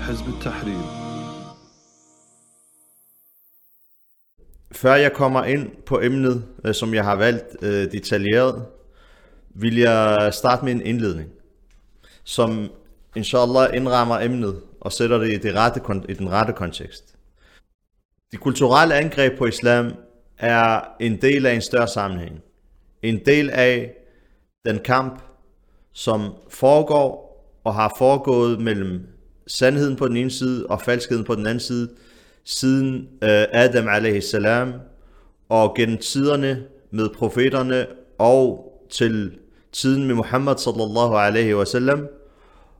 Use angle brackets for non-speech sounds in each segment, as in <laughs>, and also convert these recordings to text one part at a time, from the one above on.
حزب التحرير Før jeg kommer ind på emnet, øh, som jeg har valgt øh, detaljeret, vil jeg starte med en indledning, som inshallah indrammer emnet og sætter det i, det rette, kon- i den rette kontekst. De kulturelle angreb på islam er en del af en større sammenhæng. En del af den kamp, som foregår og har foregået mellem sandheden på den ene side og falskheden på den anden side, siden øh, Adam a.s. og gennem tiderne med profeterne og til tiden med Muhammad sallallahu alaihi wasallam,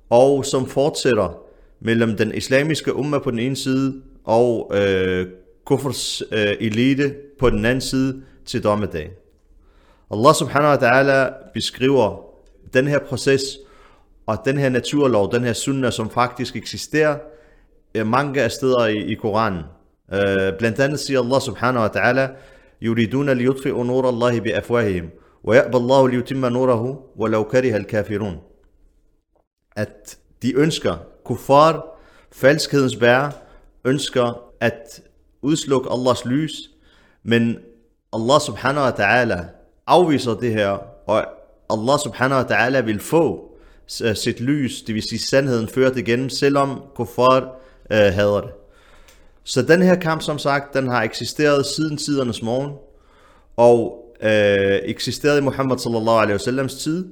og som fortsætter mellem den islamiske umma på den ene side og øh, kufrs øh, elite på den anden side til dommedag. Allah subhanahu wa ta'ala beskriver den her proces og den her naturlov, den her sunna, som faktisk eksisterer øh, mange af steder i, i Koranen. Øh, blandt andet siger Allah subhanahu wa ta'ala, يريدون ليطفئوا نور الله بأفواههم ويأبى الله ليتم نوره ولو كره الكافرون at de ønsker, kuffar, falskhedens bærer, ønsker at udslukke Allahs lys, men Allah subhanahu wa ta'ala afviser det her, og Allah subhanahu wa ta'ala vil få s- Øh, sit lys, det vil sige sandheden, ført igennem, selvom kuffar øh, hader det. Så den her kamp, som sagt, den har eksisteret siden tidernes morgen, og øh, eksisteret i Muhammad sallallahu alaihi wasallams tid,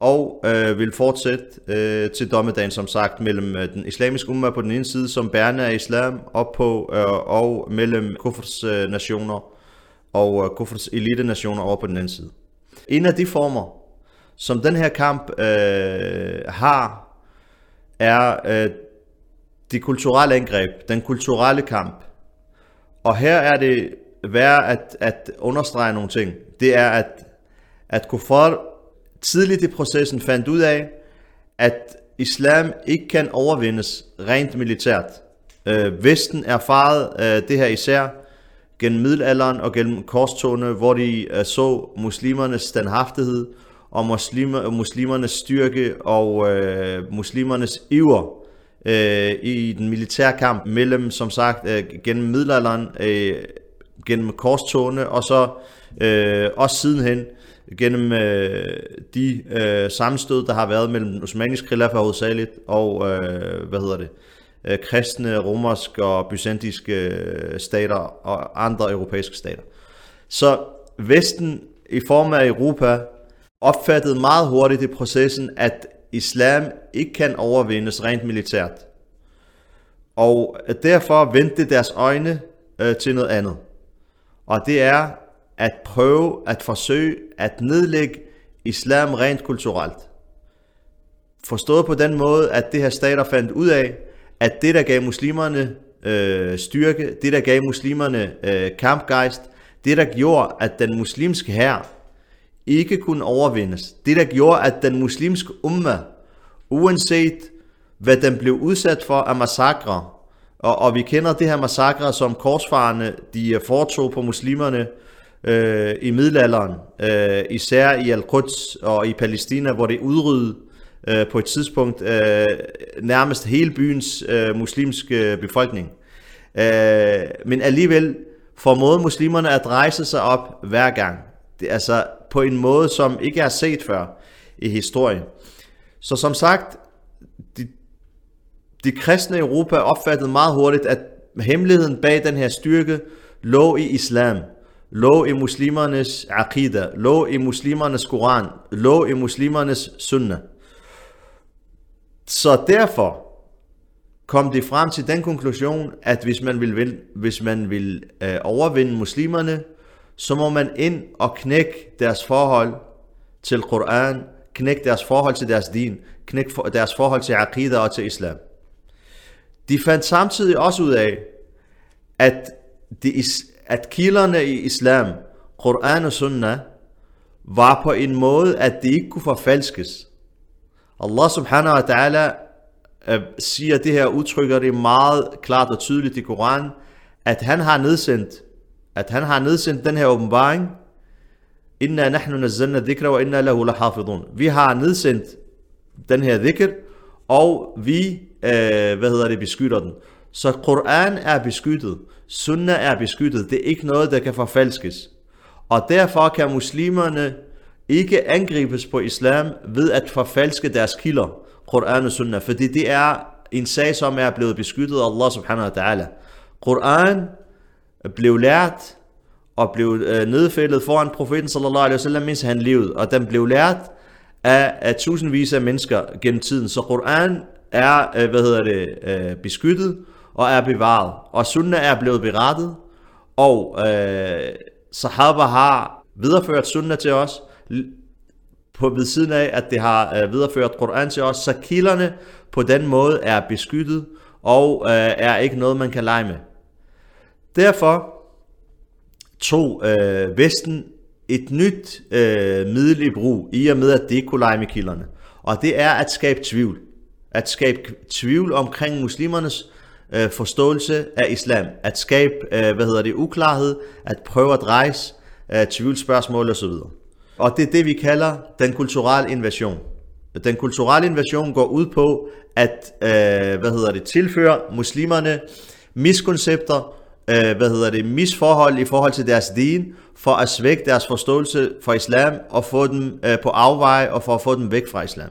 og øh, vil fortsætte øh, til dommedagen, som sagt, mellem øh, den islamiske umma på den ene side, som bærende af islam, op på, øh, og mellem kufrs øh, nationer og øh, kufrs elite nationer over på den anden side. En af de former, som den her kamp øh, har, er øh, det kulturelle angreb, den kulturelle kamp. Og her er det værd at, at understrege nogle ting. Det er, at, at kuffar tidligt i processen fandt ud af, at islam ikke kan overvindes rent militært. Øh, Vesten erfarede øh, det her især gennem middelalderen og gennem korstogene, hvor de øh, så muslimernes standhaftighed og muslimer, muslimernes styrke og øh, muslimernes iver øh, i den militære kamp mellem, som sagt, øh, gennem middelalderen, øh, gennem korstogene og så øh, også sidenhen gennem øh, de øh, sammenstød, der har været mellem den osmaniske khilafah hovedsageligt og, øh, hvad hedder det, øh, kristne, romerske og byzantiske øh, stater og andre europæiske stater. Så Vesten i form af Europa opfattede meget hurtigt i processen, at islam ikke kan overvindes rent militært. Og derfor vendte deres øjne øh, til noget andet. Og det er at prøve at forsøge at nedlægge islam rent kulturelt. Forstået på den måde, at det her stater fandt ud af, at det der gav muslimerne øh, styrke, det der gav muslimerne øh, kampgejst, det der gjorde, at den muslimske hær ikke kunne overvindes, det der gjorde, at den muslimske umma, uanset hvad den blev udsat for af massakre, og, og vi kender det her massakre, som korsfarerne de øh, foretog på muslimerne øh, i middelalderen, øh, især i Al-Quds og i Palæstina, hvor det udryddede øh, på et tidspunkt øh, nærmest hele byens øh, muslimske øh, befolkning. Øh, men alligevel formåede muslimerne at rejse sig op hver gang. Det er altså på en måde, som ikke er set før i historien. Så som sagt, de, de kristne i Europa opfattede meget hurtigt, at hemmeligheden bag den her styrke lå i islam, lå i muslimernes akida, lå i muslimernes koran, lå i muslimernes sunnah. Så derfor kom de frem til den konklusion, at hvis man vil, vil, hvis man vil øh, overvinde muslimerne, så må man ind og knække deres forhold til Koran, knække deres forhold til deres din, knække deres forhold til aqida og til islam. De fandt samtidig også ud af, at, de, at kilderne i islam, Koran og Sunnah, var på en måde, at det ikke kunne forfalskes. Allah subhanahu wa ta'ala øh, siger det her, udtrykker det meget klart og tydeligt i Koran, at han har nedsendt, at han har nedsendt den her åbenbaring, Inna nahnu nazzalna dhikra wa inna lahu lahafidun. Vi har nedsendt den her dhikr, og vi, øh, hvad hedder det, beskytter den. Så Koran er beskyttet, Sunnah er beskyttet, det er ikke noget, der kan forfalskes. Og derfor kan muslimerne ikke angribes på islam ved at forfalske deres kilder, Koran og Sunnah, fordi det er en sag, som er blevet beskyttet af Allah subhanahu wa ta'ala. Koran blev lært og blev øh, nedfældet foran profeten sallallahu alaihi wasallam, mens han levede, og den blev lært af, af tusindvis af mennesker gennem tiden. Så Koran er, øh, hvad hedder det, øh, beskyttet og er bevaret, og sunna er blevet berettet, og øh, Sahaba har videreført sunna til os, på ved siden af, at det har øh, videreført Koran til os, så kilderne på den måde er beskyttet, og øh, er ikke noget, man kan lege med. Derfor tog øh, Vesten et nyt øh, middel i brug, i og med at det kunne lege med kilderne. Og det er at skabe tvivl. At skabe tvivl omkring muslimernes øh, forståelse af islam. At skabe, øh, hvad hedder det, uklarhed. At prøve at rejse øh, tvivlsspørgsmål osv. Og det er det, vi kalder den kulturelle invasion. Den kulturelle invasion går ud på at øh, hvad hedder det, tilføre muslimerne miskoncepter, øh, hvad hedder det, misforhold i forhold til deres din, for at svække deres forståelse for islam og få dem øh, på afveje og for at få dem væk fra islam.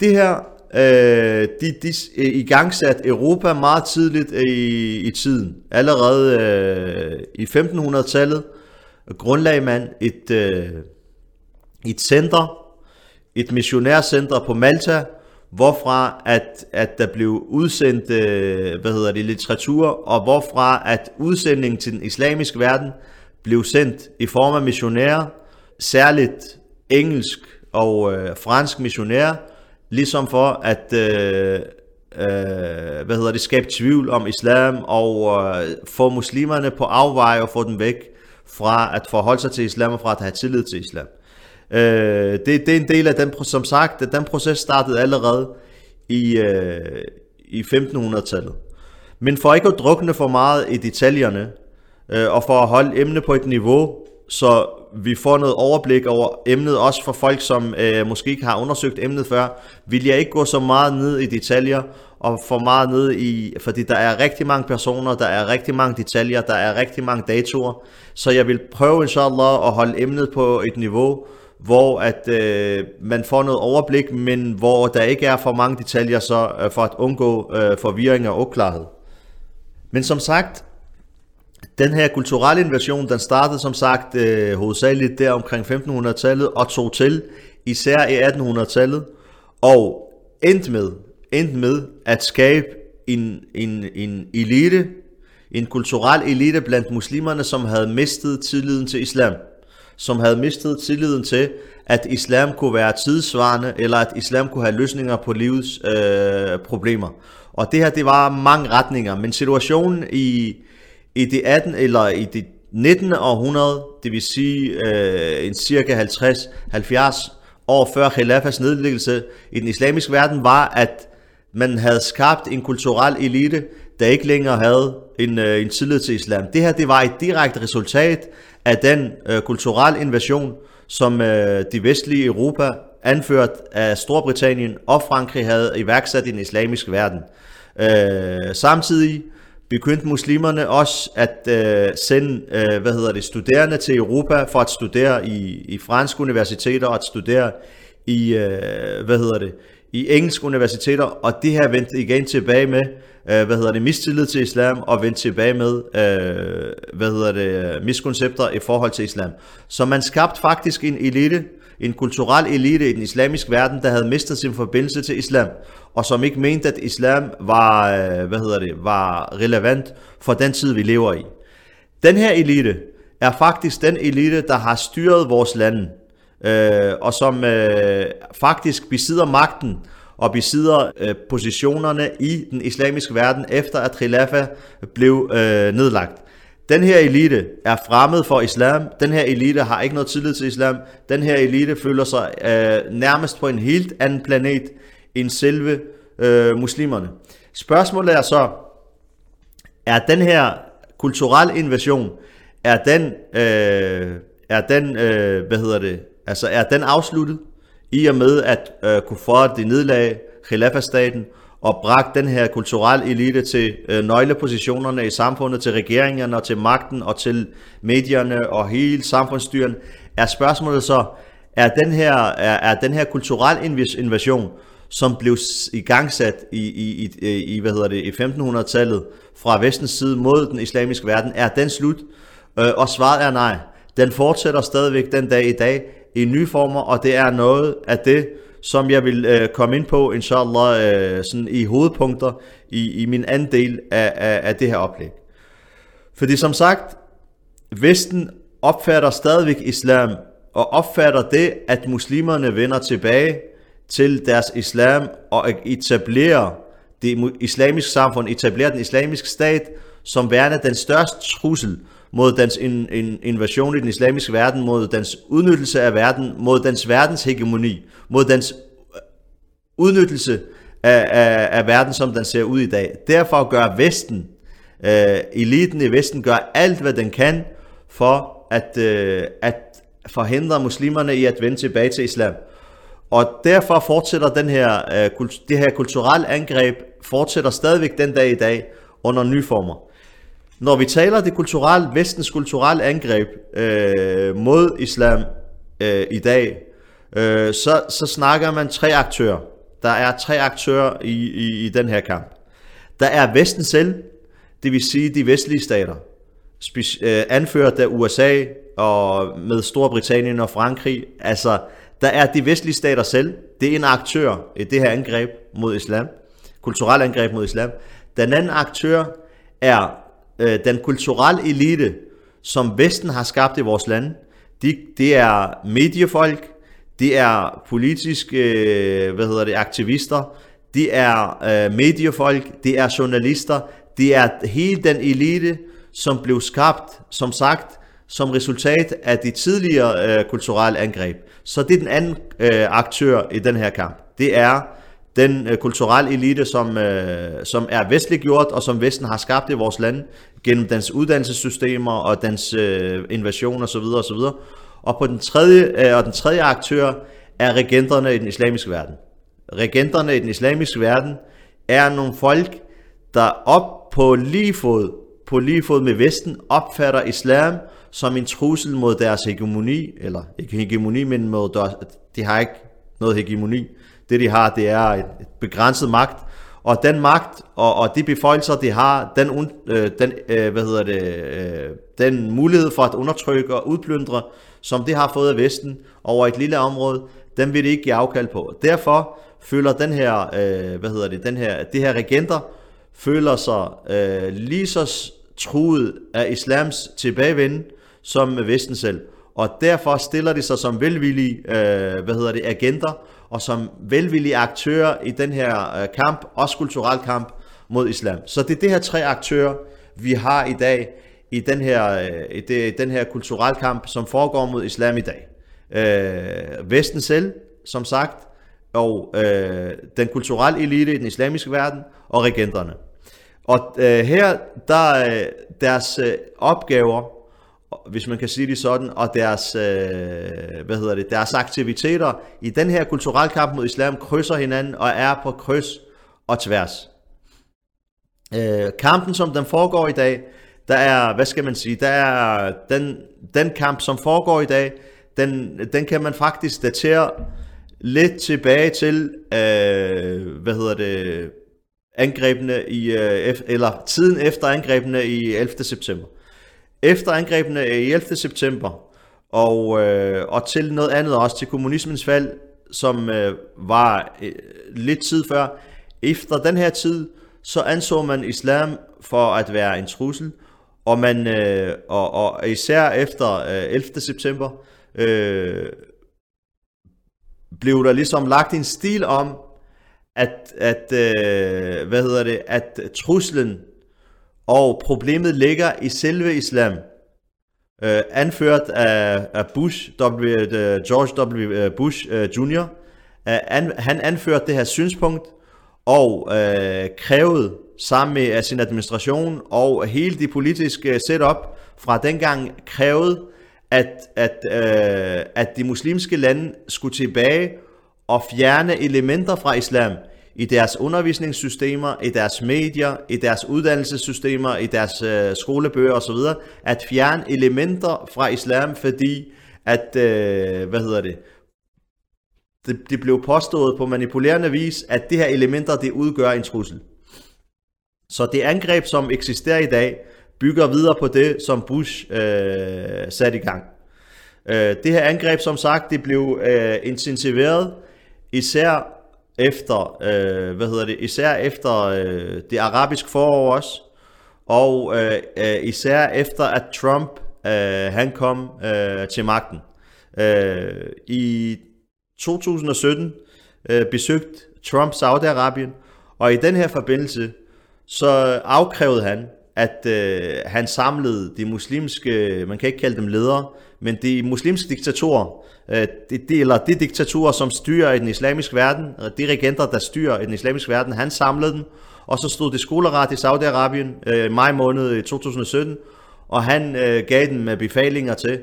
Det her, øh, de, de øh, i gang sat Europa meget tidligt øh, i, i tiden. Allerede øh, i 1500-tallet grundlagde man et, øh, et center, et missionærcenter på Malta, hvorfra at, at der blev udsendt øh, hvad hedder det, litteratur, og hvorfra at udsendingen til den islamiske verden blev sendt i form af missionærer, særligt engelsk og øh, fransk missionærer, ligesom for at øh, øh, hvad hedder det, skabe tvivl om islam og øh, få muslimerne på afveje og få dem væk fra at forholde sig til islam og fra at have tillid til islam. Øh, det, det er en del af den, som sagt, at den proces startede allerede i, øh, i 1500-tallet. Men for ikke at drukne for meget i detaljerne, øh, og for at holde emnet på et niveau, så vi får noget overblik over emnet, også for folk, som øh, måske ikke har undersøgt emnet før, vil jeg ikke gå så meget ned i detaljer, og for meget ned i, fordi der er rigtig mange personer, der er rigtig mange detaljer, der er rigtig mange datorer, så jeg vil prøve inshallah at holde emnet på et niveau, hvor at øh, man får noget overblik, men hvor der ikke er for mange detaljer så øh, for at undgå øh, forvirring og uklarhed. Men som sagt, den her kulturelle invasion, den startede som sagt øh, hovedsageligt der omkring 1500-tallet og tog til især i 1800-tallet og endte med, endte med at skabe en, en, en elite, en kulturel elite blandt muslimerne, som havde mistet tilliden til islam som havde mistet tilliden til, at islam kunne være tidsvarende, eller at islam kunne have løsninger på livets øh, problemer. Og det her, det var mange retninger, men situationen i, i det 18 eller i det 19. århundrede, det vil sige øh, en cirka 50-70 år før Khilafas nedlæggelse i den islamiske verden, var, at man havde skabt en kulturel elite, der ikke længere havde en, øh, en tillid til islam. Det her det var et direkte resultat af den øh, kulturelle invasion, som øh, de vestlige Europa, anført af Storbritannien og Frankrig, havde iværksat i den islamiske verden. Øh, samtidig begyndte muslimerne også at øh, sende øh, hvad hedder det, studerende til Europa for at studere i, i franske universiteter og at studere i, øh, hvad hedder det, i engelske universiteter, og det her vendte igen tilbage med, øh, hvad hedder det, mistillid til islam, og vende tilbage med, øh, hvad hedder det, miskoncepter i forhold til islam. Så man skabte faktisk en elite, en kulturel elite i den islamiske verden, der havde mistet sin forbindelse til islam, og som ikke mente, at islam var, øh, hvad hedder det, var relevant for den tid, vi lever i. Den her elite er faktisk den elite, der har styret vores land, øh, og som øh, faktisk besidder magten og besidder øh, positionerne i den islamiske verden, efter at Khilafa blev øh, nedlagt. Den her elite er fremmed for islam. Den her elite har ikke noget tillid til islam. Den her elite føler sig øh, nærmest på en helt anden planet end selve øh, muslimerne. Spørgsmålet er så, er den her kulturel invasion, er den, øh, er den øh, hvad hedder det, Altså er den afsluttet, i og med at øh, Kuffar de nedlag Khilafah-staten, og bragte den her kulturelle elite til øh, nøglepositionerne i samfundet, til regeringerne og til magten og til medierne og hele samfundsstyren, er spørgsmålet så, er den her, er, er den her kulturel invasion, som blev igangsat i, i, i, i, hvad hedder det, i 1500-tallet fra vestens side mod den islamiske verden, er den slut? Øh, og svaret er nej. Den fortsætter stadigvæk den dag i dag i nye former, og det er noget af det, som jeg vil øh, komme ind på, inshallah, øh, sådan i hovedpunkter i, i min anden del af, af, af det her oplæg. Fordi som sagt, Vesten opfatter stadigvæk islam, og opfatter det, at muslimerne vender tilbage til deres islam og etablerer det islamiske samfund, etablerer den islamiske stat som værende den største trussel mod dens in, in, invasion i den islamiske verden, mod dens udnyttelse af verden, mod dens verdens hegemoni, mod dens øh, udnyttelse af, af, af verden, som den ser ud i dag. Derfor gør Vesten, øh, eliten i Vesten, gør alt, hvad den kan for at, øh, at forhindre muslimerne i at vende tilbage til islam. Og derfor fortsætter den her, øh, det her kulturelle angreb fortsætter stadigvæk den dag i dag under nye former. Når vi taler det kulturelle, vestens kulturelle angreb øh, mod islam øh, i dag, øh, så, så snakker man tre aktører. Der er tre aktører i, i, i den her kamp. Der er Vesten selv, det vil sige de vestlige stater, øh, anført af USA og med Storbritannien og Frankrig. Altså, der er de vestlige stater selv. Det er en aktør i det her angreb mod islam. Kulturelt angreb mod islam. Den anden aktør er øh, den kulturelle elite, som Vesten har skabt i vores land. De, det er mediefolk, det er politiske øh, hvad hedder det, aktivister, det er øh, mediefolk, det er journalister, det er hele den elite, som blev skabt, som sagt, som resultat af de tidligere øh, kulturelle angreb. Så det er den anden øh, aktør i den her kamp. Det er den øh, kulturelle elite, som, øh, som er vestlig gjort, og som Vesten har skabt i vores land gennem dens uddannelsessystemer og dens øh, invasion osv. osv. Og på den tredje, øh, og den tredje aktør er regenterne i den islamiske verden. Regenterne i den islamiske verden er nogle folk, der op på lige fod, på lige fod med Vesten opfatter islam som en trussel mod deres hegemoni, eller ikke hegemoni, men mod deres, de har ikke noget hegemoni. Det de har, det er et, begrænset magt, og den magt og, og de beføjelser, de har, den, øh, den, øh, hvad hedder det, øh, den mulighed for at undertrykke og udplyndre, som de har fået af Vesten over et lille område, den vil de ikke give afkald på. Derfor føler den her, øh, hvad hedder det, den her, de her regenter føler sig øh, lige så truet af islams tilbagevenden, som Vesten selv. Og derfor stiller de sig som velvillige øh, hvad hedder det, agenter og som velvillige aktører i den her øh, kamp, også kulturel kamp mod islam. Så det er det her tre aktører, vi har i dag i den her, øh, i det, den her kulturel kamp, som foregår mod islam i dag. Øh, Vesten selv, som sagt, og øh, den kulturelle elite i den islamiske verden, og regenterne. Og øh, her, der øh, deres øh, opgaver hvis man kan sige det sådan, og deres, øh, hvad hedder det, deres aktiviteter i den her kulturelle kamp mod islam krydser hinanden og er på kryds og tværs. Øh, kampen, som den foregår i dag, der er, hvad skal man sige, der er den, den kamp, som foregår i dag, den, den kan man faktisk datere lidt tilbage til, øh, hvad hedder det, angrebene i, øh, eller tiden efter angrebene i 11. september. Efter angrebene i 11. september, og, øh, og til noget andet også, til kommunismens fald, som øh, var øh, lidt tid før. Efter den her tid, så anså man islam for at være en trussel, og, man, øh, og, og især efter øh, 11. september, øh, blev der ligesom lagt en stil om, at, at øh, hvad hedder det, at truslen og problemet ligger i selve islam. Uh, anført af, af Bush, w, uh, George W. Øh, Bush uh, Jr. Uh, an, han anførte det her synspunkt og uh, krævede sammen med sin administration og hele det politiske setup fra dengang krævede, at, at, uh, at de muslimske lande skulle tilbage og fjerne elementer fra islam i deres undervisningssystemer, i deres medier, i deres uddannelsessystemer, i deres øh, skolebøger osv., at fjerne elementer fra islam, fordi at, øh, hvad hedder det, det, det blev påstået på manipulerende vis, at det her elementer, det udgør en trussel. Så det angreb, som eksisterer i dag, bygger videre på det, som Bush øh, satte i gang. Øh, det her angreb, som sagt, det blev øh, intensiveret, især efter, øh, hvad hedder det, især efter øh, det arabiske forår også, og øh, øh, især efter at Trump øh, han kom øh, til magten. Øh, I 2017 øh, besøgte Trump Saudi-Arabien, og i den her forbindelse så afkrævede han, at øh, han samlede de muslimske, man kan ikke kalde dem ledere, men de muslimske diktatorer, det, de, de, eller de diktatorer, som styrer i den islamiske verden, de regenter, der styrer i den islamiske verden, han samlede dem, og så stod det skoleret i Saudi-Arabien øh, maj måned i 2017, og han øh, gav dem øh, befalinger til,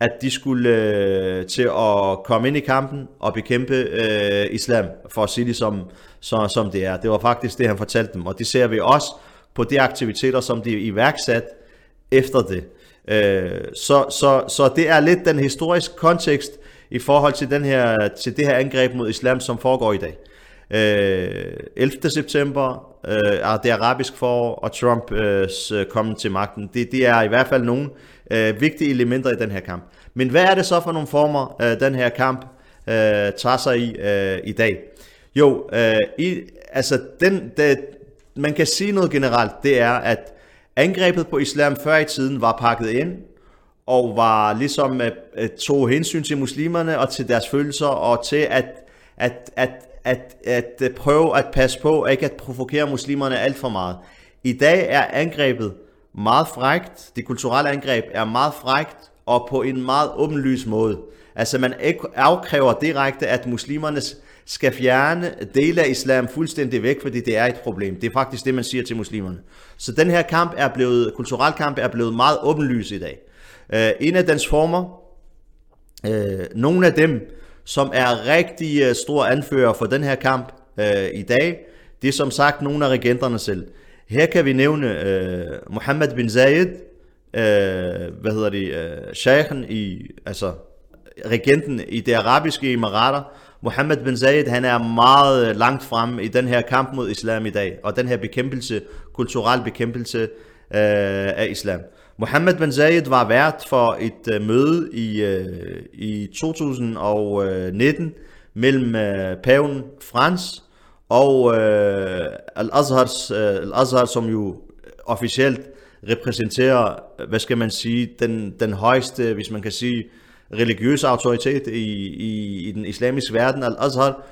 at de skulle øh, til at komme ind i kampen og bekæmpe øh, islam, for at sige det som, så, som det er. Det var faktisk det, han fortalte dem, og det ser vi også på de aktiviteter, som de iværksat efter det. Øh, så, så, så det er lidt den historiske kontekst i forhold til, den her, til det her angreb mod islam, som foregår i dag. Øh, 11. september øh, er det arabisk forår, og Trumps øh, kommen til magten. Det, det er i hvert fald nogle øh, vigtige elementer i den her kamp. Men hvad er det så for nogle former, øh, den her kamp øh, tager sig i øh, i dag? Jo, øh, i, altså den, det, man kan sige noget generelt, det er, at angrebet på islam før i tiden var pakket ind, og var ligesom at, tog hensyn til muslimerne og til deres følelser, og til at, at, at, at, at øh, prøve at passe på, ikke at provokere muslimerne alt for meget. I dag er angrebet meget frægt, det kulturelle angreb er meget frægt, og på en meget åbenlys måde. Altså man afkræver direkte, at muslimernes skal fjerne dele af islam fuldstændig væk, fordi det er et problem. Det er faktisk det, man siger til muslimerne. Så den her kamp er blevet, kulturel kamp er blevet meget åbenlys i dag. Uh, en af dens former, uh, nogle af dem, som er rigtig uh, store anfører for den her kamp uh, i dag, det er som sagt nogle af regenterne selv. Her kan vi nævne uh, Mohammed bin Zayed, uh, hvad hedder det, uh, sheikhen i, altså regenten i det arabiske emirater, Mohammed bin Zayed, han er meget langt frem i den her kamp mod islam i dag, og den her bekæmpelse, kulturel bekæmpelse øh, af islam. Mohammed bin Zayed var vært for et øh, møde i, øh, i 2019 mellem øh, paven Frans og øh, Al-Azhar, øh, Al-Azhar, som jo officielt repræsenterer, hvad skal man sige, den, den højeste, hvis man kan sige, religiøs autoritet i, i, i den islamiske verden, Al-Azhar,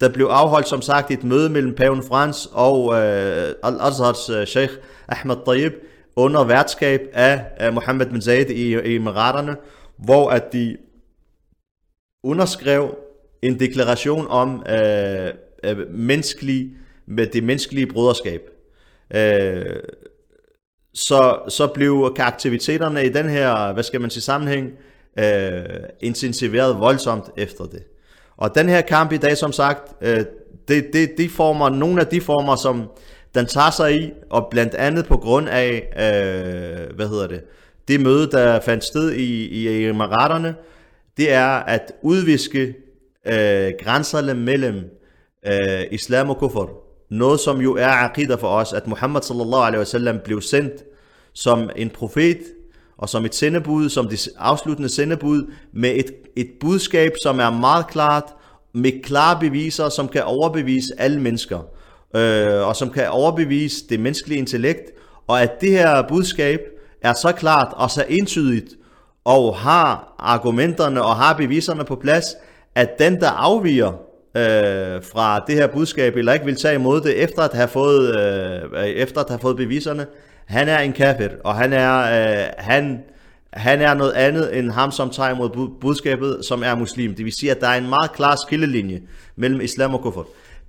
der blev afholdt som sagt et møde mellem paven Frans og øh, Al-Azhars øh, sheikh Ahmed Tayyib under værtskab af øh, Mohammed bin Zayed i, i Emiraterne, hvor at de underskrev en deklaration om øh, øh, menneskelig, med det menneskelige broderskab. Øh, så, så blev aktiviteterne i den her, hvad skal man sige, sammenhæng, øh, Øh, intensiveret voldsomt efter det. Og den her kamp i dag, som sagt, øh, det, det, de former, nogle af de former, som den tager sig i, og blandt andet på grund af, øh, hvad hedder det, det møde, der fandt sted i, i Emiraterne, det er at udviske øh, grænserne mellem øh, islam og kufr. Noget, som jo er aqidah for os, at Muhammad sallallahu alaihi wasallam blev sendt som en profet, og som et sendebud, som det afsluttende sendebud, med et, et budskab, som er meget klart, med klare beviser, som kan overbevise alle mennesker, øh, og som kan overbevise det menneskelige intellekt, og at det her budskab er så klart og så entydigt, og har argumenterne og har beviserne på plads, at den, der afviger øh, fra det her budskab, eller ikke vil tage imod det, efter at have fået, øh, efter at have fået beviserne, han er en kafir, og han er, øh, han, han er noget andet end ham, som tager imod budskabet, som er muslim. Det vil sige, at der er en meget klar skillelinje mellem islam og kufr.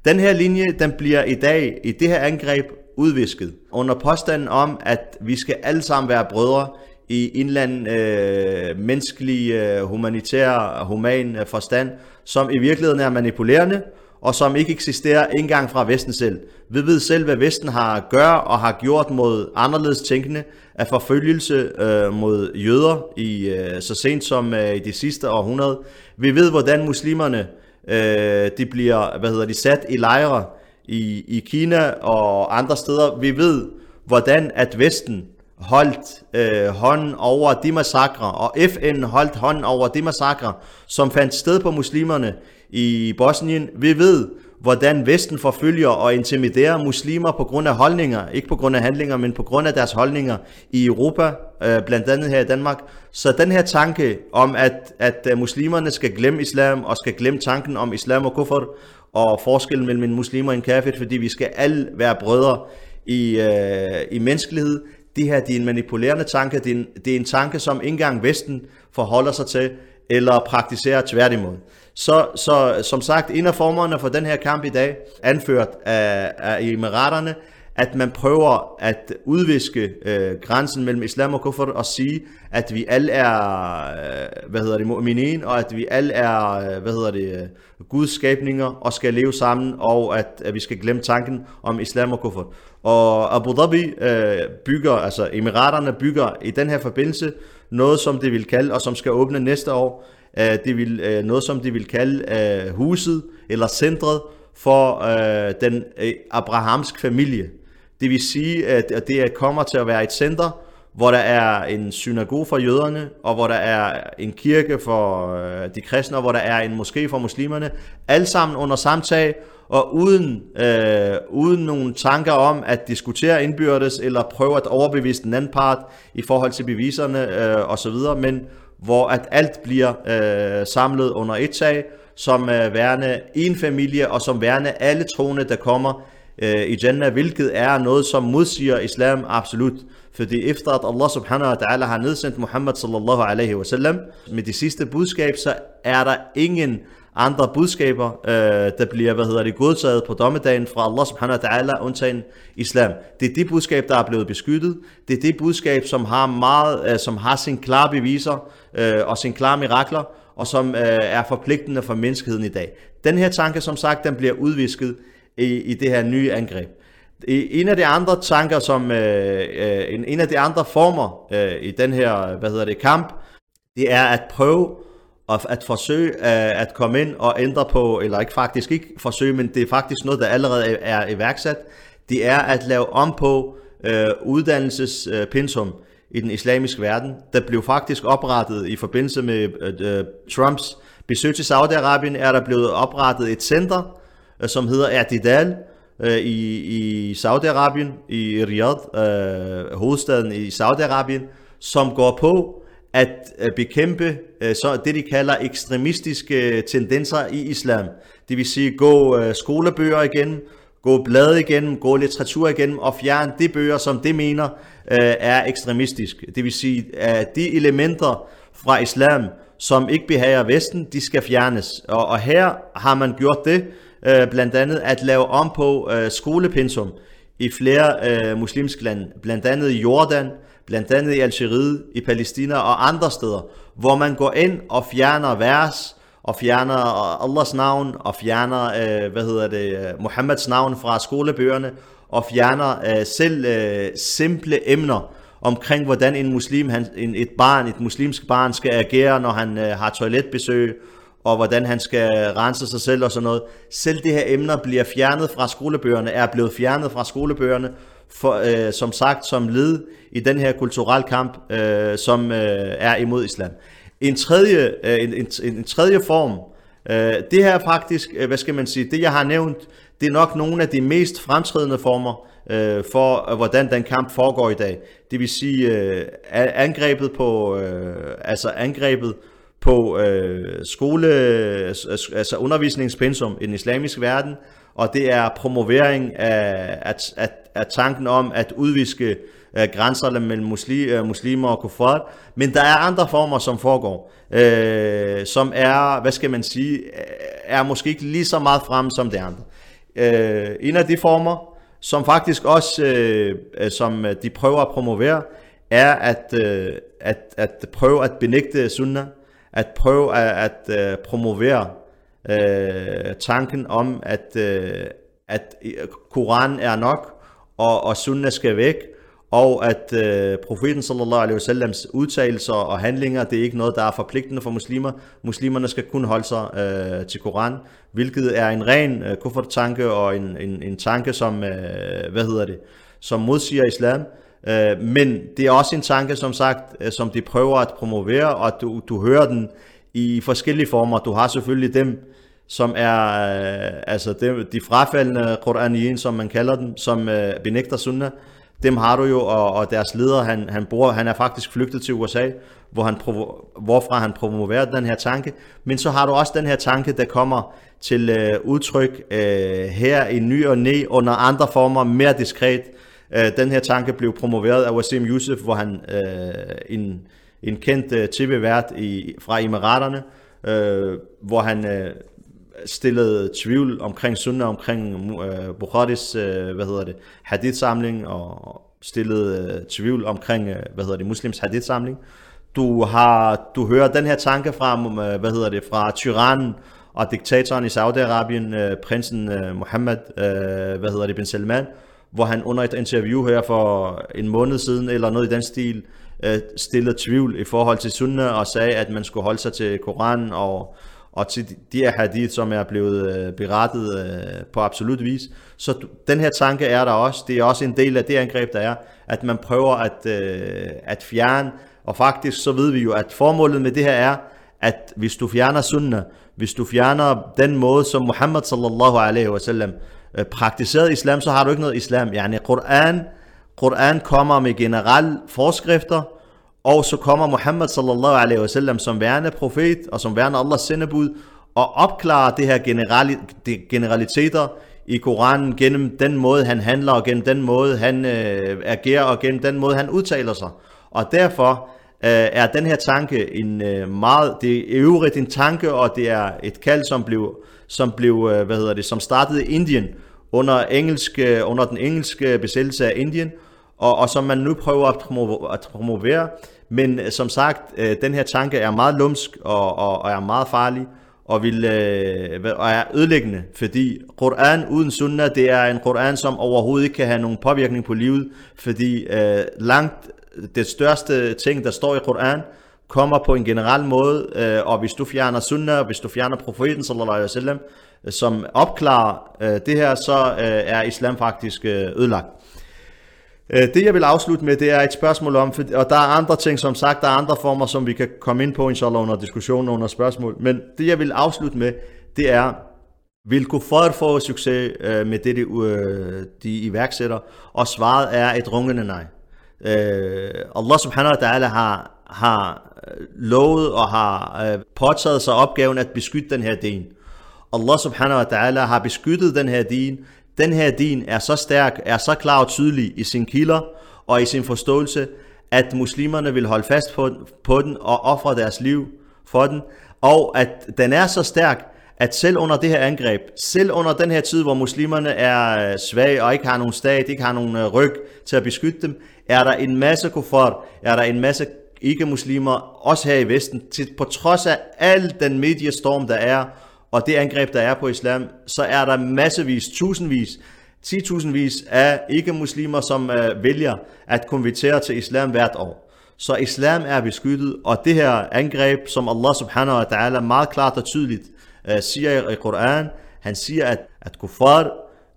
Den her linje, den bliver i dag, i det her angreb, udvisket. Under påstanden om, at vi skal alle sammen være brødre i en eller anden øh, menneskelig, øh, humanitær, human øh, forstand, som i virkeligheden er manipulerende, og som ikke eksisterer engang fra Vesten selv. Vi ved selv, hvad Vesten har gør og har gjort mod anderledes tænkende af forfølgelse øh, mod jøder i øh, så sent som øh, i de sidste århundrede. Vi ved, hvordan muslimerne øh, de bliver hvad hedder de, sat i lejre i, i Kina og andre steder. Vi ved, hvordan at Vesten holdt øh, hånden over de massakre, og FN holdt hånden over de massakre, som fandt sted på muslimerne i Bosnien. Vi ved, hvordan Vesten forfølger og intimiderer muslimer på grund af holdninger, ikke på grund af handlinger, men på grund af deres holdninger i Europa, øh, blandt andet her i Danmark. Så den her tanke om, at, at øh, muslimerne skal glemme islam, og skal glemme tanken om islam og kufr, og forskellen mellem en muslim og en kafir, fordi vi skal alle være brødre i, øh, i menneskelighed, det her det er en manipulerende tanke, det er en, det er en tanke, som ikke engang Vesten forholder sig til, eller praktiserer tværtimod. Så, så som sagt, en af formerne for den her kamp i dag, anført af, af emiraterne, at man prøver at udviske øh, grænsen mellem islam og kufr og sige, at vi alle er, øh, hvad hedder det, mu'minin, og at vi alle er, øh, hvad hedder det, øh, Guds skabninger og skal leve sammen, og at, at vi skal glemme tanken om islam og kufr. Og Abu Dhabi øh, bygger, altså emiraterne bygger i den her forbindelse noget, som det vil kalde, og som skal åbne næste år, øh, det vil, øh, noget, som de vil kalde øh, huset eller centret for øh, den øh, abrahamsk familie. Det vil sige, at det kommer til at være et center, hvor der er en synagoge for jøderne, og hvor der er en kirke for øh, de kristne, og hvor der er en moské for muslimerne, alt sammen under samtag, og uden, øh, uden nogle tanker om at diskutere indbyrdes, eller prøve at overbevise den anden part i forhold til beviserne øh, osv., men hvor at alt bliver øh, samlet under et tag, som øh, værende en familie, og som værende alle troende, der kommer øh, i Jannah, hvilket er noget, som modsiger islam absolut. Fordi efter at Allah subhanahu wa ta'ala har nedsendt Muhammad sallallahu alaihi wa sallam med det sidste budskab, så er der ingen andre budskaber, øh, der bliver, hvad hedder det, godtaget på dommedagen fra Allah subhanahu wa ta'ala, undtagen islam. Det er det budskab, der er blevet beskyttet. Det er det budskab, som har, meget, øh, som har sin klare beviser øh, og sin klare mirakler, og som øh, er forpligtende for menneskeheden i dag. Den her tanke, som sagt, den bliver udvisket i, i det her nye angreb. En af de andre tanker, som øh, øh, en, en af de andre former øh, i den her, hvad hedder det, kamp, det er at prøve og at forsøge øh, at komme ind og ændre på, eller ikke faktisk ikke forsøge, men det er faktisk noget, der allerede er iværksat, det er at lave om på øh, uddannelsespensum øh, i den islamiske verden. Der blev faktisk oprettet i forbindelse med øh, øh, Trumps besøg til Saudi-Arabien, er der blevet oprettet et center, øh, som hedder Erdidal, øh, i, i Saudi-Arabien, i Riyadh, øh, hovedstaden i Saudi-Arabien, som går på at øh, bekæmpe øh, så det, de kalder ekstremistiske øh, tendenser i islam. Det vil sige gå skolebøger igennem, gå blade igennem, gå litteratur igennem og fjerne de bøger, som det mener er ekstremistisk. Det vil sige, at de elementer fra islam, som ikke behager Vesten, de skal fjernes. Og, og her har man gjort det, blandt andet at lave om på skolepensum i flere muslimske lande, blandt andet i Jordan, blandt andet i Algeriet, i Palæstina og andre steder, hvor man går ind og fjerner vers, og fjerner øh, Allahs navn, og fjerner, øh, hvad hedder det, Muhammads Muhammeds navn fra skolebøgerne, og fjerner øh, selv øh, simple emner omkring, hvordan en muslim, han, en, et barn, et muslimsk barn skal agere, når han øh, har toiletbesøg, og hvordan han skal rense sig selv og sådan noget. Selv det her emner bliver fjernet fra skolebøgerne, er blevet fjernet fra skolebøgerne, for, øh, som sagt som led i den her kulturelle kamp, øh, som øh, er imod islam. En tredje, øh, en, en, en tredje form, øh, det her faktisk, øh, hvad skal man sige, det jeg har nævnt, det er nok nogle af de mest fremtrædende former øh, for, øh, hvordan den kamp foregår i dag. Det vil sige øh, angrebet på, øh, altså angrebet på øh, skole, altså undervisningspensum i den islamiske verden, og det er promovering af, af, af, af tanken om at udviske øh, grænserne mellem musli, øh, muslimer og kuffar. Men der er andre former, som foregår, øh, som er, hvad skal man sige, øh, er måske ikke lige så meget frem som det andre. Øh, en af de former, som faktisk også, øh, øh, som de prøver at promovere, er at, øh, at, at prøve at benægte sunnah, at prøve at, at øh, promovere øh, tanken om, at, øh, at Koranen er nok, og, og sunna skal væk, og at øh, profeten sallallahu alaihi wasallams udtalelser og handlinger, det er ikke noget, der er forpligtende for muslimer. Muslimerne skal kun holde sig øh, til Koran, hvilket er en ren øh, kuffertanke og en, en, en tanke, som, øh, hvad hedder det, som modsiger islam. Øh, men det er også en tanke, som sagt, øh, som de prøver at promovere, og du, du hører den i forskellige former. Du har selvfølgelig dem, som er øh, altså de, de frafaldende Qur'aniyin, som man kalder dem, som øh, benægter sunnah. Dem har du jo, og, og deres leder, han, han, bor, han er faktisk flygtet til USA, hvor han hvorfra han promoverer den her tanke. Men så har du også den her tanke, der kommer til øh, udtryk øh, her i ny og næ, under andre former, mere diskret. Øh, den her tanke blev promoveret af Wasim Youssef, hvor han øh, en, en kendt øh, tv-vært i, fra Emiraterne, øh, hvor han øh, stillede tvivl omkring sunnah, omkring øh, Bukharis, øh, hvad hedder det, hadith-samling, og stillede øh, tvivl omkring, øh, hvad hedder det, muslims hadith-samling. Du har, du hører den her tanke fra, øh, hvad hedder det, fra tyrannen og diktatoren i Saudi-Arabien, øh, prinsen øh, Mohammed, øh, hvad hedder det, bin Salman, hvor han under et interview her for en måned siden, eller noget i den stil, øh, stillede tvivl i forhold til sunnah, og sagde, at man skulle holde sig til Koranen, og og til de her hadith, som er blevet øh, berettet øh, på absolut vis. Så den her tanke er der også. Det er også en del af det angreb, der er, at man prøver at, øh, at fjerne, og faktisk så ved vi jo, at formålet med det her er, at hvis du fjerner sunnah, hvis du fjerner den måde, som Muhammad sallallahu alaihi wasallam øh, praktiserede islam, så har du ikke noget islam. Yani Quran, Quran kommer med generelle forskrifter, og så kommer Muhammad sallallahu alaihi wasallam som værende profet og som værende Allahs sendebud og opklarer det her generali, de generaliteter i Koranen gennem den måde, han handler og gennem den måde, han øh, agerer og gennem den måde, han udtaler sig. Og derfor øh, er den her tanke en øh, meget, det er øvrigt en tanke, og det er et kald, som blev, som blev øh, hvad hedder det, som startede i Indien under, engelsk, øh, under den engelske besættelse af Indien, og, og som man nu prøver at, promovere, at promovere. Men øh, som sagt, øh, den her tanke er meget lumsk og, og, og er meget farlig og, vil, øh, og er ødelæggende, fordi Koran uden sunnah, det er en Koran, som overhovedet ikke kan have nogen påvirkning på livet, fordi øh, langt det største ting, der står i Koran, kommer på en generel måde, øh, og hvis du fjerner sunnah, hvis du fjerner profeten, sallallahu alaihi wasallam, øh, som opklarer øh, det her, så øh, er islam faktisk øh, ødelagt. Øh, det jeg vil afslutte med, det er et spørgsmål om, og der er andre ting, som sagt, der er andre former, som vi kan komme ind på, inshallah, under diskussionen, under spørgsmål. Men det jeg vil afslutte med, det er, vil Kufar få succes øh, med det, de, øh, de iværksætter? Og svaret er et rungende nej. Øh, Allah subhanahu wa ta'ala har, har øh, lovet og har påtaget sig opgaven at beskytte den her din. Allah subhanahu wa ta'ala har beskyttet den her din den her din er så stærk, er så klar og tydelig i sin kilder og i sin forståelse, at muslimerne vil holde fast på, på den og ofre deres liv for den, og at den er så stærk, at selv under det her angreb, selv under den her tid, hvor muslimerne er øh, svage og ikke har nogen stat, ikke har nogen øh, ryg til at beskytte dem, er der en masse kuffar, er der en masse ikke-muslimer, også her i Vesten, til, på trods af al den mediestorm, der er, og det angreb, der er på islam, så er der massevis, tusindvis, 10.000vis af ikke-muslimer, som øh, vælger at konvertere til islam hvert år. Så islam er beskyttet, og det her angreb, som Allah subhanahu wa ta'ala meget klart og tydeligt øh, siger i Koran, han siger, at, at kuffar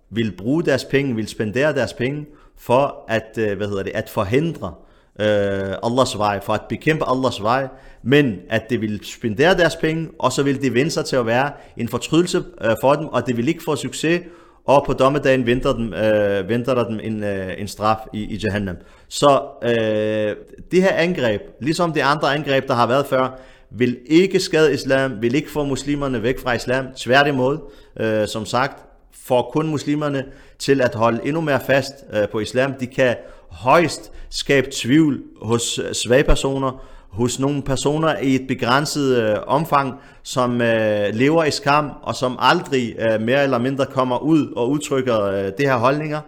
vil bruge deres penge, vil spendere deres penge, for at, øh, hvad hedder det, at forhindre øh, Allahs vej, for at bekæmpe Allahs vej, men at det vil spendere deres penge, og så vil det vende sig til at være en fortrydelse øh, for dem, og det vil ikke få succes, og på dommedagen venter, dem, øh, venter der dem en, øh, en straf i, i Jahannam. Så øh, det her angreb, ligesom de andre angreb, der har været før, vil ikke skade islam, vil ikke få muslimerne væk fra islam. Tværtimod, øh, som sagt, får kun muslimerne til at holde endnu mere fast øh, på islam. De kan højst skabe tvivl hos øh, svage personer, hos nogle personer i et begrænset øh, omfang, som øh, lever i skam, og som aldrig øh, mere eller mindre kommer ud og udtrykker øh, det her holdninger.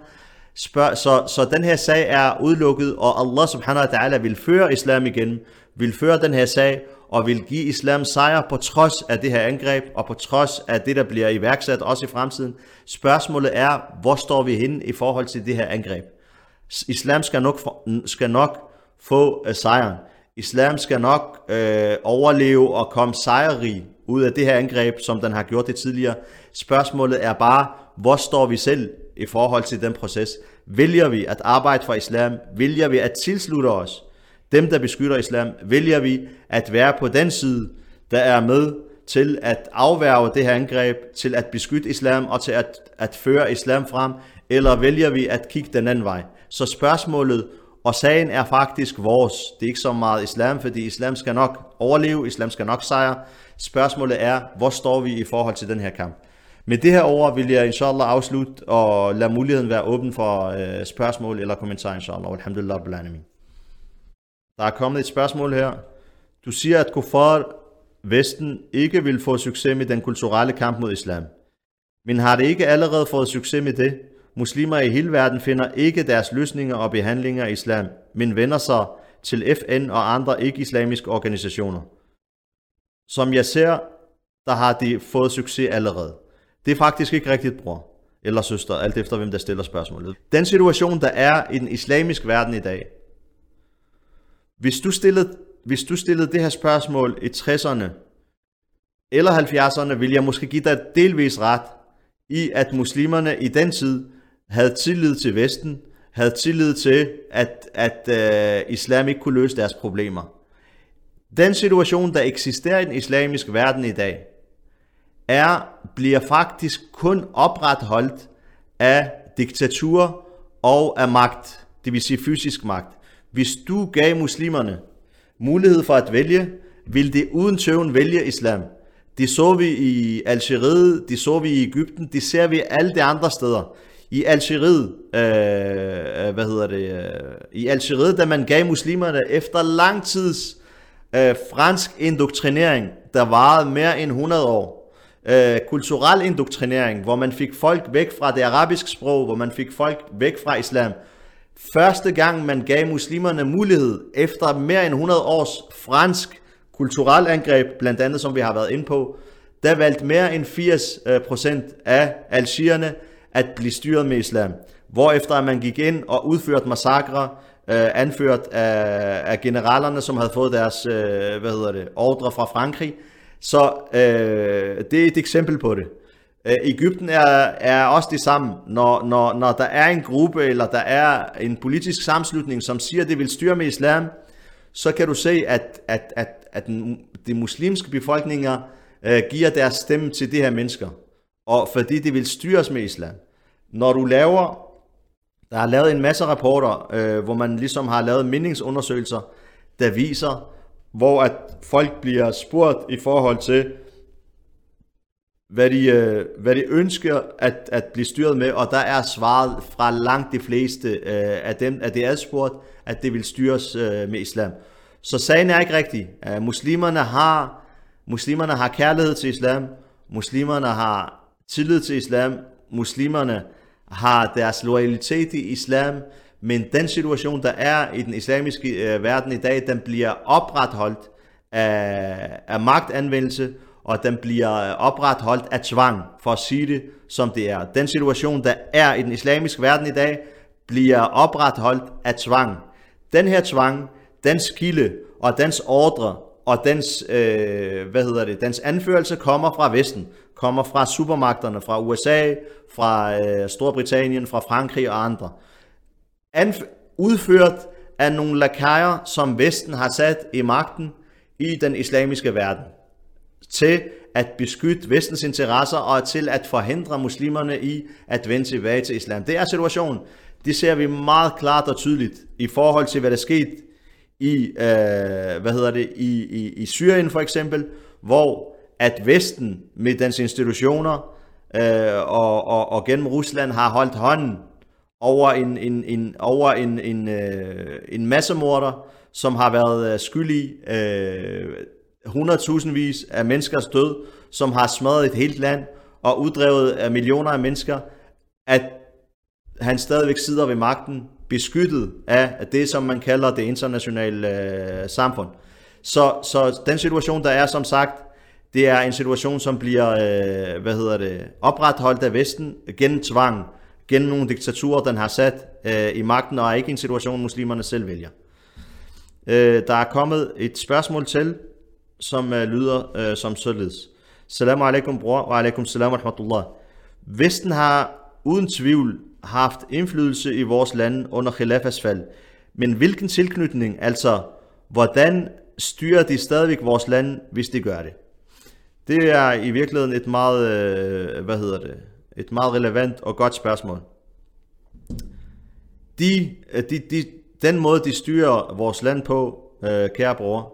Spørg, så, så den her sag er udelukket, og Allah subhanahu wa ta'ala vil føre islam igen, vil føre den her sag, og vil give islam sejr på trods af det her angreb, og på trods af det, der bliver iværksat også i fremtiden. Spørgsmålet er, hvor står vi henne i forhold til det her angreb? Islam skal nok, skal nok få øh, sejren. Islam skal nok øh, overleve og komme sejrrig ud af det her angreb, som den har gjort det tidligere. Spørgsmålet er bare, hvor står vi selv i forhold til den proces? Vælger vi at arbejde for islam? Vælger vi at tilslutte os dem, der beskytter islam? Vælger vi at være på den side, der er med til at afværge det her angreb, til at beskytte islam og til at, at føre islam frem? Eller vælger vi at kigge den anden vej? Så spørgsmålet og sagen er faktisk vores. Det er ikke så meget islam, fordi islam skal nok overleve, islam skal nok sejre. Spørgsmålet er, hvor står vi i forhold til den her kamp? Med det her ord vil jeg inshallah afslutte og lade muligheden være åben for øh, spørgsmål eller kommentarer inshallah. Alhamdulillah alamin. Der er kommet et spørgsmål her. Du siger, at kuffar Vesten ikke vil få succes med den kulturelle kamp mod islam. Men har det ikke allerede fået succes med det? Muslimer i hele verden finder ikke deres løsninger og behandlinger af islam, men vender sig til FN og andre ikke-islamiske organisationer. Som jeg ser, der har de fået succes allerede. Det er faktisk ikke rigtigt, bror eller søster, alt efter hvem der stiller spørgsmålet. Den situation, der er i den islamiske verden i dag, hvis du stillede, hvis du stillede det her spørgsmål i 60'erne eller 70'erne, vil jeg måske give dig delvis ret i, at muslimerne i den tid havde tillid til Vesten, havde tillid til, at, at øh, islam ikke kunne løse deres problemer. Den situation, der eksisterer i den islamiske verden i dag, er, bliver faktisk kun opretholdt af diktatur og af magt, det vil sige fysisk magt. Hvis du gav muslimerne mulighed for at vælge, ville de uden tøven vælge islam. Det så vi i Algeriet, det så vi i Ægypten, det ser vi alle de andre steder i Algeriet, øh, øh, hvad hedder det, øh, i Algeriet, da man gav muslimerne efter lang tids øh, fransk indoktrinering, der varede mere end 100 år, øh, kulturel indoktrinering, hvor man fik folk væk fra det arabiske sprog, hvor man fik folk væk fra islam. Første gang man gav muslimerne mulighed, efter mere end 100 års fransk kulturel angreb, blandt andet som vi har været inde på, der valgte mere end 80% øh, af algerierne at blive styret med islam. Hvorefter man gik ind og udførte massakre, øh, anført af, af generalerne, som havde fået deres øh, hvad hedder det, ordre fra Frankrig. Så øh, det er et eksempel på det. Øh, Ægypten er, er også det samme. Når, når, når der er en gruppe, eller der er en politisk sammenslutning, som siger, at det vil styre med islam, så kan du se, at, at, at, at de muslimske befolkninger øh, giver deres stemme til de her mennesker og fordi det vil styres med islam. Når du laver, der er lavet en masse rapporter, øh, hvor man ligesom har lavet meningsundersøgelser, der viser, hvor at folk bliver spurgt i forhold til, hvad de, øh, hvad de ønsker at, at blive styret med, og der er svaret fra langt de fleste øh, af dem, at det er spurgt, at det vil styres øh, med islam. Så sagen er ikke rigtig. Uh, muslimerne har muslimerne har kærlighed til islam, muslimerne har tillid til islam. Muslimerne har deres loyalitet i islam, men den situation, der er i den islamiske øh, verden i dag, den bliver opretholdt af, af magtanvendelse, og den bliver øh, opretholdt af tvang, for at sige det som det er. Den situation, der er i den islamiske verden i dag, bliver opretholdt af tvang. Den her tvang, dens kilde og dens ordre og dens, øh, hvad hedder det, dens anførelse kommer fra Vesten, kommer fra supermagterne, fra USA, fra øh, Storbritannien, fra Frankrig og andre. Anf- udført af nogle lakajer, som Vesten har sat i magten i den islamiske verden, til at beskytte vestens interesser og til at forhindre muslimerne i at vende tilbage til islam. Det er situationen. Det ser vi meget klart og tydeligt i forhold til, hvad der skete i, øh, hvad hedder det, i, i, i Syrien for eksempel, hvor at Vesten med dens institutioner øh, og, og, og gennem Rusland har holdt hånden over en, en, en, over en, en, øh, en massemorder, som har været skyldig øh, 100.000 øh, vis af menneskers død, som har smadret et helt land og uddrevet af millioner af mennesker, at han stadigvæk sidder ved magten, beskyttet af det, som man kalder det internationale øh, samfund. Så, så den situation, der er som sagt, det er en situation, som bliver, øh, hvad hedder det, opretholdt af Vesten gennem tvang, gennem nogle diktaturer, den har sat øh, i magten, og er ikke en situation, muslimerne selv vælger. Øh, der er kommet et spørgsmål til, som øh, lyder øh, som således. Salam alaikum bror, og alaikum salam wa rahmatullah. Vesten har uden tvivl haft indflydelse i vores land under khilafas fald. Men hvilken tilknytning, altså hvordan styrer de stadigvæk vores land, hvis de gør det? Det er i virkeligheden et meget, øh, hvad hedder det, et meget relevant og godt spørgsmål. De, øh, de, de, den måde, de styrer vores land på, øh, kære bror,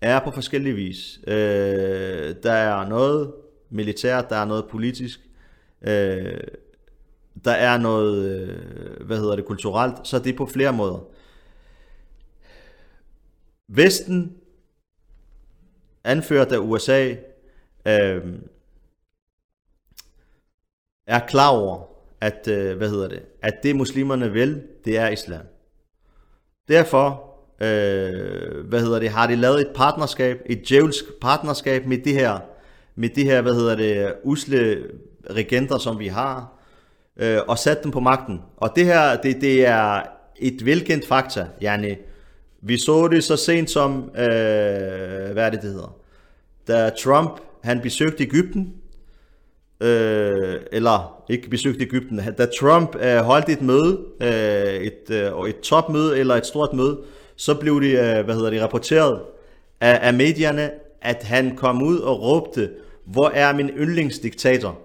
er på forskellige vis. Øh, der er noget militært, der er noget politisk, øh, der er noget, øh, hvad hedder det, kulturelt, så det er på flere måder. Vesten, anført af USA, øh, er klar over, at, øh, hvad hedder det, at det muslimerne vil, det er islam. Derfor, øh, hvad hedder det, har de lavet et partnerskab, et djævelsk partnerskab med det her, med det her, hvad hedder det, usle regenter, som vi har, øh, og sat dem på magten. Og det her, det, det er et velkendt fakta. Yani, vi så det så sent som, øh, hvad er det, det hedder? Da Trump, han besøgte Ægypten, øh, eller ikke besøgte Ægypten, da Trump øh, holdt et møde, øh, et, øh, et topmøde eller et stort møde, så blev det, øh, hvad hedder det, rapporteret af, af medierne, at han kom ud og råbte, hvor er min yndlingsdiktator?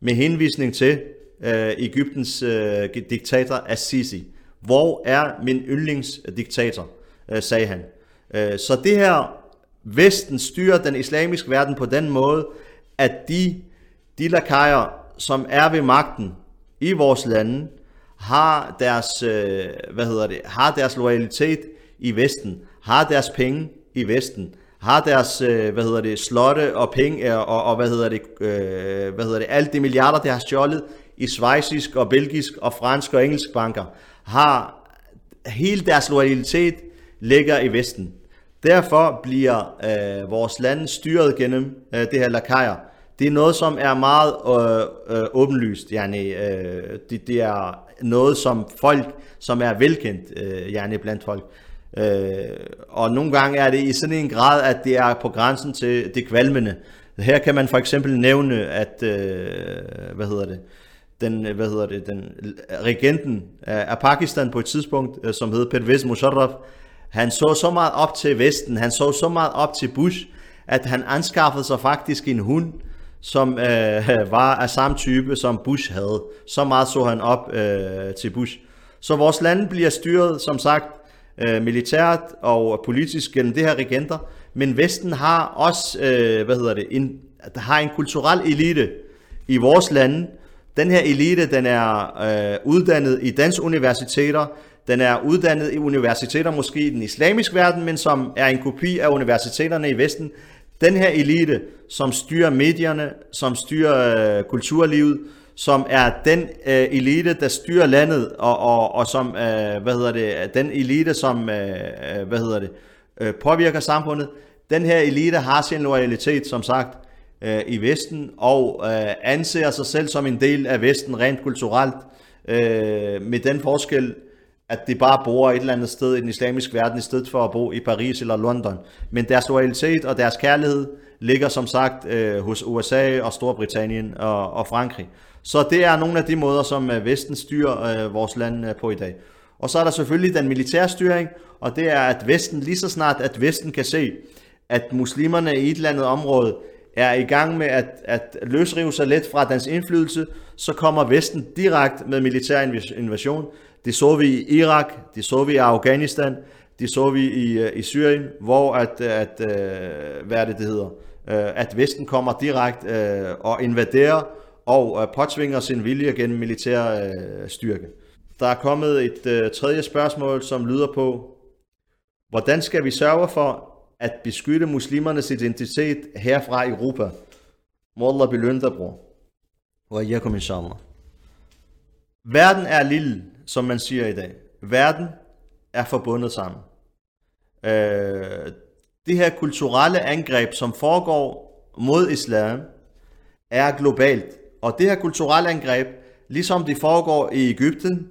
Med henvisning til øh, Ægyptens øh, diktator Assisi. Hvor er min yndlingsdiktator? Øh, sagde han. Øh, så det her, Vesten styrer den islamiske verden på den måde, at de, de lakajer, som er ved magten i vores lande, har deres, øh, hvad hedder det, har deres loyalitet i Vesten, har deres penge i Vesten, har deres, øh, hvad hedder det, slotte og penge, øh, og, og, hvad hedder det, øh, hvad hedder det, alt de milliarder, de har stjålet i svejsisk og belgisk og fransk og engelsk banker, har hele deres loyalitet ligger i Vesten. Derfor bliver øh, vores land styret gennem øh, det her lakajer. Det er noget, som er meget øh, øh, åbenlyst. Yani, øh, det, det er noget, som folk, som er velkendt øh, yani blandt folk. Øh, og nogle gange er det i sådan en grad, at det er på grænsen til det kvalmende. Her kan man for eksempel nævne, at øh, hvad hedder det, den, hvad hedder det, den regenten af Pakistan på et tidspunkt, øh, som hed Pervez Musharraf, han så så meget op til Vesten, han så så meget op til Bush, at han anskaffede sig faktisk en hund, som øh, <laughs> var af samme type, som Bush havde. Så meget så han op øh, til Bush. Så vores land bliver styret, som sagt, øh, militært og politisk gennem det her regenter, men Vesten har også, øh, hvad hedder det, en, har en kulturel elite i vores lande. Den her elite, den er øh, uddannet i dansk universiteter, den er uddannet i universiteter, måske i den islamiske verden, men som er en kopi af universiteterne i Vesten. Den her elite, som styrer medierne, som styrer øh, kulturlivet, som er den øh, elite, der styrer landet, og, og, og som, øh, hvad hedder det, den elite, som, øh, øh hvad hedder det, øh, påvirker samfundet. Den her elite har sin loyalitet, som sagt, øh, i Vesten, og øh, anser sig selv som en del af Vesten rent kulturelt, øh, med den forskel, at de bare bor et eller andet sted i den islamiske verden, i stedet for at bo i Paris eller London. Men deres loyalitet og deres kærlighed ligger som sagt øh, hos USA og Storbritannien og, og Frankrig. Så det er nogle af de måder, som øh, Vesten styrer øh, vores land øh, på i dag. Og så er der selvfølgelig den militære styring, og det er, at Vesten, lige så snart at Vesten kan se, at muslimerne i et eller andet område er i gang med at, at løsrive sig lidt fra dens indflydelse, så kommer Vesten direkte med militær invasion. Det så vi i Irak, det så vi i Afghanistan, det så vi i, øh, i Syrien, hvor at, øh, at øh, hvad er det, det hedder, at Vesten kommer direkte og invaderer og påtvinger sin vilje gennem militær styrke. Der er kommet et tredje spørgsmål, som lyder på, hvordan skal vi sørge for at beskytte muslimernes identitet herfra i Europa? Må Allah belønne dig, bror. Og yakum inshallah. Verden er lille, som man siger i dag. Verden er forbundet sammen. Øh, det her kulturelle angreb, som foregår mod islam, er globalt. Og det her kulturelle angreb, ligesom det foregår i Ægypten,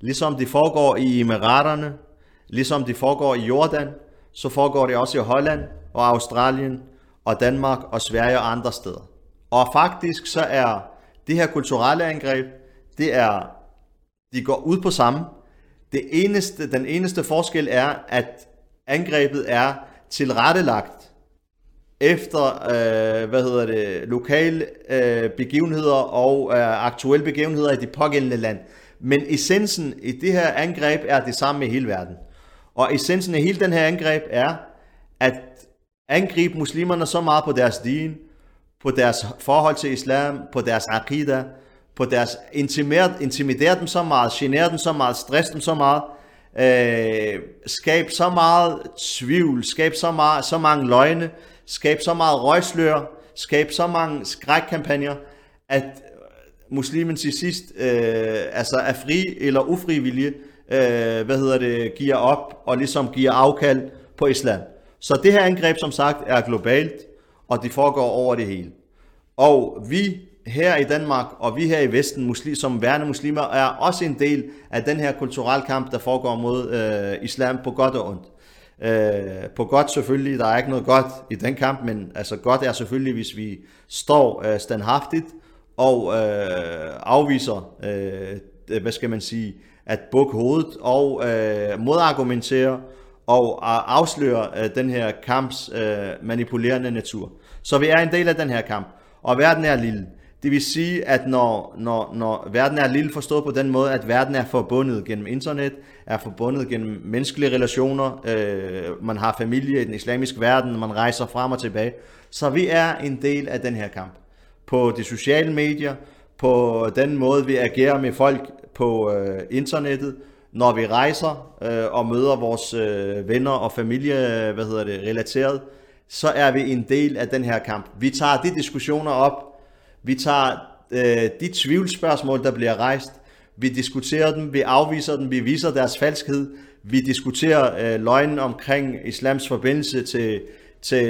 ligesom det foregår i Emiraterne, ligesom det foregår i Jordan, så foregår det også i Holland og Australien og Danmark og Sverige og andre steder. Og faktisk så er det her kulturelle angreb, det er, de går ud på samme. Det eneste, den eneste forskel er, at angrebet er tilrettelagt efter, øh, hvad hedder det, lokale øh, begivenheder og øh, aktuelle begivenheder i det pågældende land. Men essensen i det her angreb er det samme i hele verden. Og essensen i hele den her angreb er, at angribe muslimerne så meget på deres din, på deres forhold til islam, på deres akida, på deres intimere, intimidere dem så meget, genere dem så meget, stress dem så meget, øh, skabe så meget tvivl, skabe så, meget, så mange løgne, skabe så meget røgslør, skabe så mange skrækkampagner, at muslimen til sidst øh, altså er fri eller ufrivillig, øh, hvad hedder det, giver op og ligesom giver afkald på islam. Så det her angreb, som sagt, er globalt, og det foregår over det hele. Og vi her i Danmark, og vi her i Vesten, muslim, som værende muslimer, er også en del af den her kulturelle kamp, der foregår mod øh, islam på godt og ondt. Øh, på godt selvfølgelig, der er ikke noget godt i den kamp, men altså godt er selvfølgelig, hvis vi står øh, standhaftigt og øh, afviser, øh, hvad skal man sige, at bukke hovedet og øh, modargumentere og øh, afsløre øh, den her kamps øh, manipulerende natur. Så vi er en del af den her kamp, og verden er lille. Det vil sige, at når, når, når verden er lille forstået på den måde, at verden er forbundet gennem internet, er forbundet gennem menneskelige relationer, øh, man har familie i den islamiske verden, man rejser frem og tilbage, så vi er en del af den her kamp. På de sociale medier, på den måde vi agerer med folk på øh, internettet, når vi rejser øh, og møder vores øh, venner og familie, hvad hedder det, relateret, så er vi en del af den her kamp. Vi tager de diskussioner op, vi tager øh, de tvivlsspørgsmål, der bliver rejst, vi diskuterer dem, vi afviser dem, vi viser deres falskhed, vi diskuterer øh, løgnen omkring islams forbindelse til, til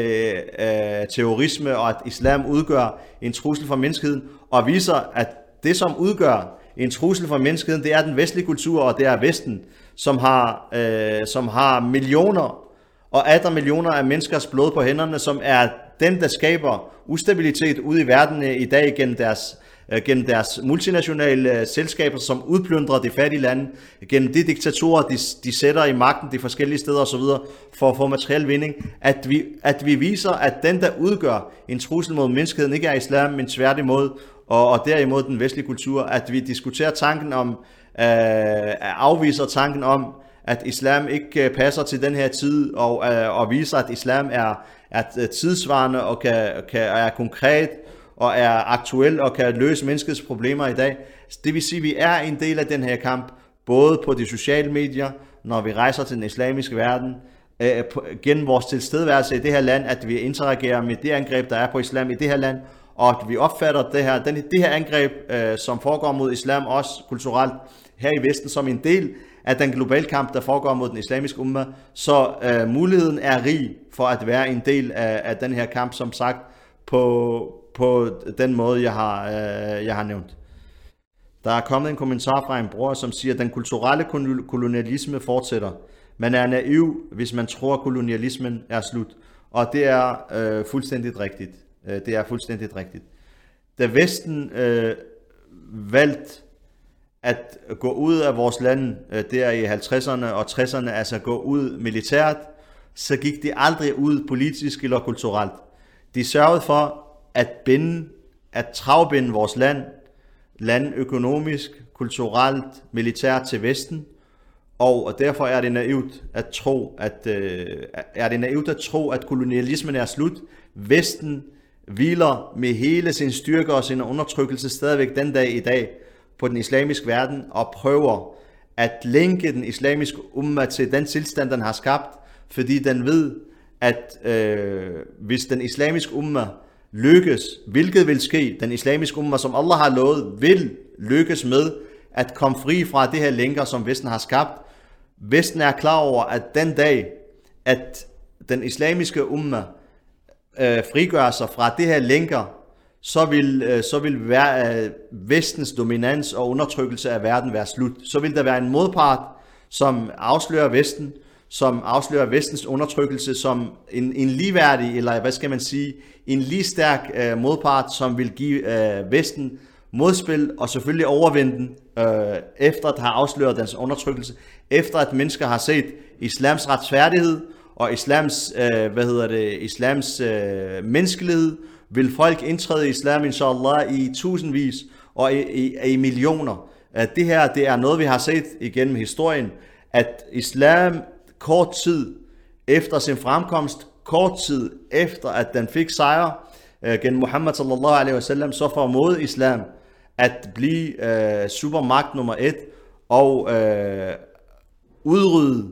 øh, terrorisme, og at islam udgør en trussel for menneskeheden, og viser, at det, som udgør en trussel for menneskeheden, det er den vestlige kultur, og det er Vesten, som har, øh, som har millioner og 18 millioner af menneskers blod på hænderne, som er dem, der skaber ustabilitet ude i verden eh, i dag gennem deres, eh, gennem deres multinationale eh, selskaber, som udplyndrer de fattige lande, gennem de diktatorer, de, de sætter i magten de forskellige steder osv., for at få materiel vinding, at vi, at vi viser, at den, der udgør en trussel mod menneskeheden, ikke er islam, men tværtimod, og, og derimod den vestlige kultur, at vi diskuterer tanken om, øh, afviser tanken om, at islam ikke passer til den her tid, og, øh, og viser, at islam er, er tidsvarende og kan, kan, er konkret og er aktuel og kan løse menneskets problemer i dag. Det vil sige, at vi er en del af den her kamp, både på de sociale medier, når vi rejser til den islamiske verden, øh, gennem vores tilstedeværelse i det her land, at vi interagerer med det angreb, der er på islam i det her land, og at vi opfatter det her, den, det her angreb, øh, som foregår mod islam, også kulturelt her i Vesten, som en del af den globale kamp, der foregår mod den islamiske umma, så øh, muligheden er rig for at være en del af, af den her kamp, som sagt, på, på den måde, jeg har, øh, jeg har nævnt. Der er kommet en kommentar fra en bror, som siger, at den kulturelle kolonialisme fortsætter. Man er naiv, hvis man tror, at kolonialismen er slut. Og det er øh, fuldstændig rigtigt. Øh, det er fuldstændig rigtigt. Da Vesten øh, valgte at gå ud af vores land øh, der i 50'erne og 60'erne, altså gå ud militært, så gik de aldrig ud politisk eller kulturelt. De sørgede for at binde, at travbinde vores land, land økonomisk, kulturelt, militært til Vesten, og derfor er det naivt at tro, at, øh, er det naivt at tro, at kolonialismen er slut. Vesten hviler med hele sin styrke og sin undertrykkelse stadigvæk den dag i dag på den islamiske verden og prøver at linke den islamiske umma til den tilstand, den har skabt, fordi den ved, at øh, hvis den islamiske umma lykkes, hvilket vil ske, den islamiske umma, som Allah har lovet, vil lykkes med at komme fri fra det her lænker, som Vesten har skabt. Vesten er klar over, at den dag, at den islamiske umma øh, frigør sig fra det her lænker, så vil, øh, så vil være, øh, vestens dominans og undertrykkelse af verden være slut. Så vil der være en modpart, som afslører Vesten, som afslører vestens undertrykkelse som en, en ligeværdig, eller hvad skal man sige, en lige stærk øh, modpart, som vil give øh, Vesten modspil og selvfølgelig overvinde den, øh, efter at have afsløret dens undertrykkelse, efter at mennesker har set islams retfærdighed og islams, øh, hvad hedder det, islams øh, menneskelighed, vil folk indtræde i islam, inshallah, i tusindvis og i, i, i millioner. At det her, det er noget, vi har set igennem historien, at islam kort tid efter sin fremkomst, kort tid efter, at den fik sejr øh, gennem Muhammad sallallahu alaihi wasallam, så formåede islam at blive øh, supermagt nummer et og øh, udrydde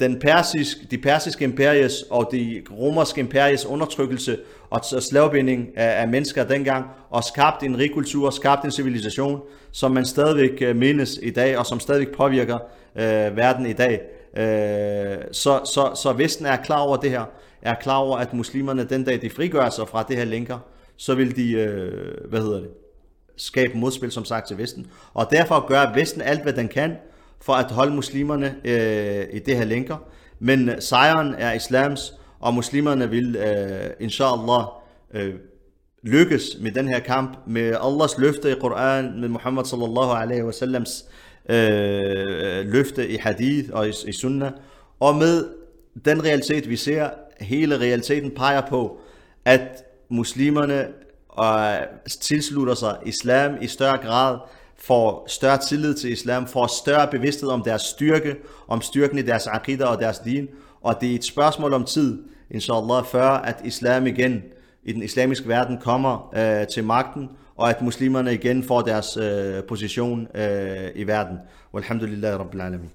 den persisk, de persiske imperies og de romerske imperies undertrykkelse og slavbinding af, af mennesker dengang, og skabt en rig kultur, skabt en civilisation, som man stadigvæk øh, mindes i dag, og som stadigvæk påvirker øh, verden i dag. Øh, så, så, så Vesten er klar over det her, er klar over, at muslimerne den dag, de frigør sig fra det her lænker, så vil de, øh, hvad hedder det, skabe modspil, som sagt, til Vesten. Og derfor gør Vesten alt, hvad den kan, for at holde muslimerne øh, i det her lænker. Men sejren er islams, og muslimerne vil, øh, inshallah, øh, lykkes med den her kamp, med Allahs løfte i Koran, med Muhammad sallallahu alaihi wasallams øh, løfte i hadith og i, i sunnah, og med den realitet, vi ser, hele realiteten peger på, at muslimerne og tilslutter sig islam i større grad, får større tillid til islam, får større bevidsthed om deres styrke, om styrken i deres aqidah og deres din, og det er et spørgsmål om tid, inshallah, før at islam igen i den islamiske verden kommer øh, til magten, og at muslimerne igen får deres øh, position øh, i verden. Walhamdulillah Rabbil Alamin.